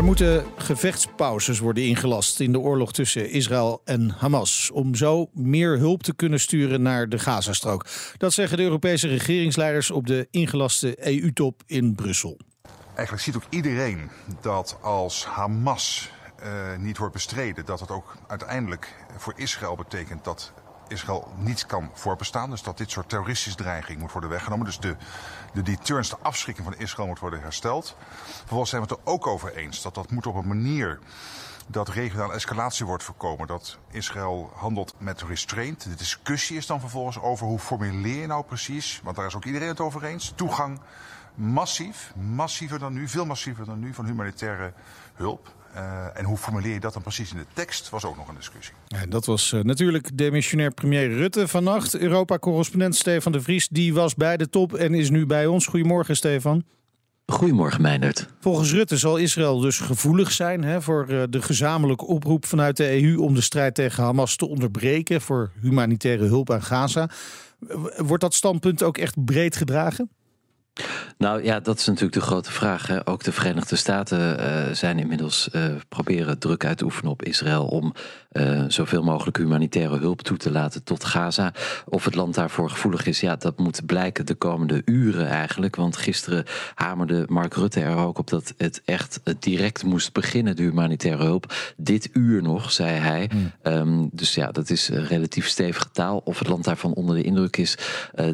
Er moeten gevechtspauzes worden ingelast in de oorlog tussen Israël en Hamas. Om zo meer hulp te kunnen sturen naar de Gazastrook. Dat zeggen de Europese regeringsleiders op de ingelaste EU-top in Brussel. Eigenlijk ziet ook iedereen dat als Hamas uh, niet wordt bestreden, dat het ook uiteindelijk voor Israël betekent dat Israël niet kan voorbestaan. Dus dat dit soort terroristische dreiging moet worden weggenomen. Dus de, de deterrence, de afschrikking van Israël moet worden hersteld. Vervolgens zijn we het er ook over eens dat dat moet op een manier dat regionale escalatie wordt voorkomen. Dat Israël handelt met restraint. De discussie is dan vervolgens over hoe formuleer je nou precies, want daar is ook iedereen het over eens, toegang massief, massiever dan nu, veel massiever dan nu, van humanitaire hulp. Uh, en hoe formuleer je dat dan precies in de tekst, was ook nog een discussie. Ja, dat was uh, natuurlijk demissionair premier Rutte vannacht. Europa-correspondent Stefan de Vries, die was bij de top en is nu bij ons. Goedemorgen, Stefan. Goedemorgen, Meindert. Volgens Rutte zal Israël dus gevoelig zijn hè, voor uh, de gezamenlijke oproep vanuit de EU om de strijd tegen Hamas te onderbreken voor humanitaire hulp aan Gaza. Wordt dat standpunt ook echt breed gedragen? Nou ja, dat is natuurlijk de grote vraag. Hè. Ook de Verenigde Staten uh, zijn inmiddels uh, proberen druk uit te oefenen op Israël om uh, zoveel mogelijk humanitaire hulp toe te laten tot Gaza. Of het land daarvoor gevoelig is, ja, dat moet blijken de komende uren eigenlijk. Want gisteren hamerde Mark Rutte er ook op dat het echt direct moest beginnen, de humanitaire hulp. Dit uur nog, zei hij. Mm. Um, dus ja, dat is relatief stevige taal. Of het land daarvan onder de indruk is,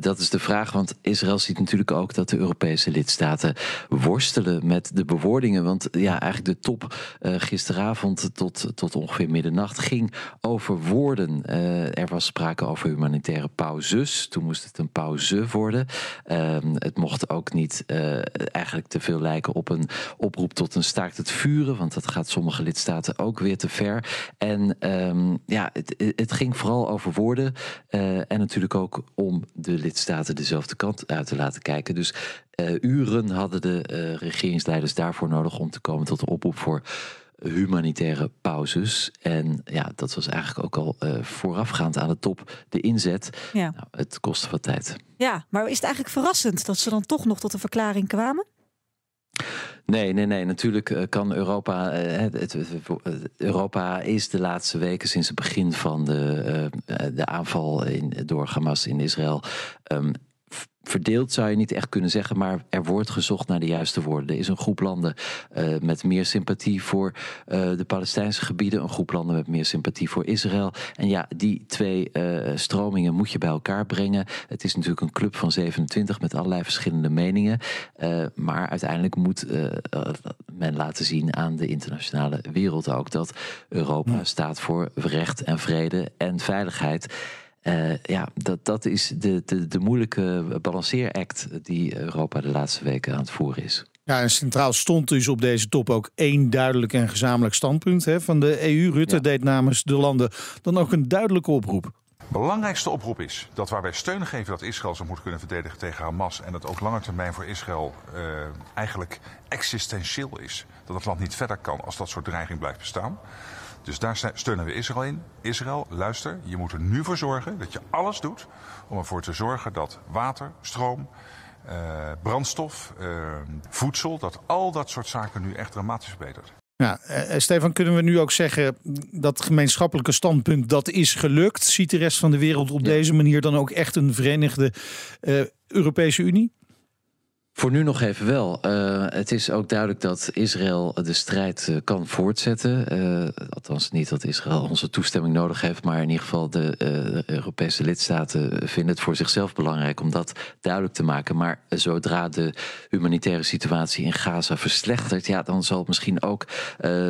dat is de vraag. Want Israël ziet natuurlijk ook dat de Europese lidstaten worstelen met de bewoordingen. Want ja, eigenlijk de top uh, gisteravond tot, tot ongeveer middernacht ging over woorden. Uh, er was sprake over humanitaire pauzes. Toen moest het een pauze worden. Uh, het mocht ook niet uh, eigenlijk te veel lijken op een oproep tot een staakt het vuren. Want dat gaat sommige lidstaten ook weer te ver. En um, ja, het, het, ging vooral over woorden. en natuurlijk ook om de lidstaten dezelfde kant uit te laten kijken. Dus uh, uren hadden de uh, regeringsleiders daarvoor nodig om te komen tot de oproep voor humanitaire pauzes. En ja, dat was eigenlijk ook al uh, voorafgaand aan de top de inzet. Ja. Nou, het kostte wat tijd. Ja, maar is het eigenlijk verrassend dat ze dan toch nog tot een verklaring kwamen? Nee, nee, nee. Natuurlijk kan Europa. Het, Europa is de laatste weken sinds het begin van de, de aanval in, door Hamas in Israël. Um, verdeeld zou je niet echt kunnen zeggen, maar er wordt gezocht naar de juiste woorden. Er is een groep landen uh, met meer sympathie voor uh, de Palestijnse gebieden, een groep landen met meer sympathie voor Israël. En ja, die twee uh, stromingen moet je bij elkaar brengen. Het is natuurlijk een club van 27 met allerlei verschillende meningen. maar uiteindelijk moet men laten zien aan de internationale wereld ook dat Europa staat voor recht en vrede en veiligheid. Uh, ja, dat, dat is de, de, de moeilijke balanceeract die Europa de laatste weken aan het voeren is. Ja, en centraal stond dus op deze top ook één duidelijk en gezamenlijk standpunt hè, van de EU. Rutte ja. deed namens de landen dan ook een duidelijke oproep. Belangrijkste oproep is dat waar wij steun geven dat Israël zich moet kunnen verdedigen tegen Hamas en dat ook lange termijn voor Israël uh, eigenlijk existentieel is. Dat het land niet verder kan als dat soort dreiging blijft bestaan. Dus daar steunen we Israël in. Israël, luister, je moet er nu voor zorgen dat je alles doet om ervoor te zorgen dat water, stroom, uh, brandstof, uh, voedsel, dat al dat soort zaken nu echt dramatisch verbetert. Ja, uh, Stefan, kunnen we nu ook zeggen dat gemeenschappelijke standpunt dat is gelukt? Ziet de rest van de wereld op ja. deze manier dan ook echt een verenigde Europese Unie? Voor nu nog even wel. Uh, het is ook duidelijk dat Israël de strijd uh, kan voortzetten. Uh, althans niet dat Israël onze toestemming nodig heeft, maar in ieder geval de Europese lidstaten vinden het voor zichzelf belangrijk om dat duidelijk te maken. Maar zodra de humanitaire situatie in Gaza verslechtert, ja, dan zal misschien ook,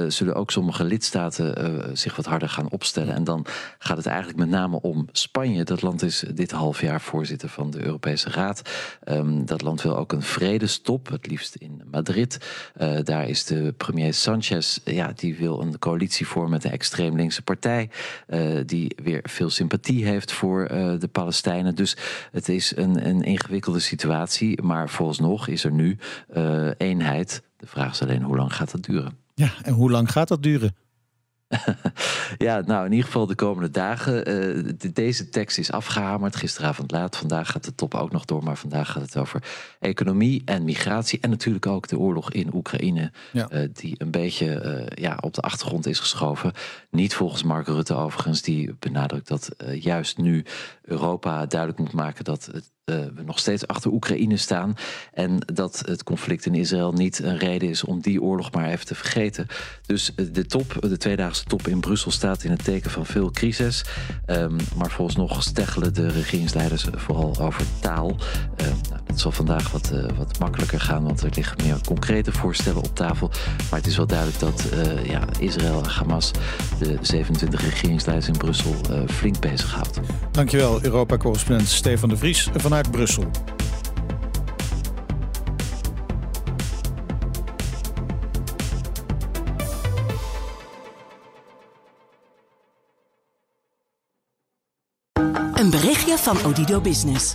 zullen ook sommige lidstaten zich wat harder gaan opstellen. En dan gaat het eigenlijk met name om Spanje. Dat land is dit half jaar voorzitter van de Europese Raad. Um, dat land wil ook een vredestop, het liefst in Madrid. Uh, daar is de premier Sanchez, ja, die wil een coalitie vormen met een extreem linkse partij, uh, die weer veel sympathie heeft voor uh, de Palestijnen. Dus het is een, een ingewikkelde situatie, maar vooralsnog is er nu eenheid. De vraag is alleen hoe lang gaat dat duren? Ja, en hoe lang gaat dat duren? ja, nou in ieder geval de komende dagen. Uh, deze tekst is afgehamerd gisteravond laat. Vandaag gaat de top ook nog door, maar vandaag gaat het over economie en migratie. En natuurlijk ook de oorlog in Oekraïne, ja. uh, die een beetje uh, ja, op de achtergrond is geschoven. Niet volgens Mark Rutte overigens, die benadrukt dat juist nu Europa duidelijk moet maken dat het we nog steeds achter Oekraïne staan. En dat het conflict in Israël niet een reden is om die oorlog maar even te vergeten. Dus de top, de tweedaagse top in Brussel staat in het teken van veel crisis. Um, maar volgens nog steggelen de regeringsleiders vooral over taal. Um, dat zal vandaag wat, uh, wat makkelijker gaan, want er liggen meer concrete voorstellen op tafel. Maar het is wel duidelijk dat uh, ja, Israël en Hamas de 27 regeringsleiders in Brussel flink bezighoudt. Dankjewel, Europa-correspondent Stefan de Vries van vanuit Brussel. Een berichtje van Odido Business.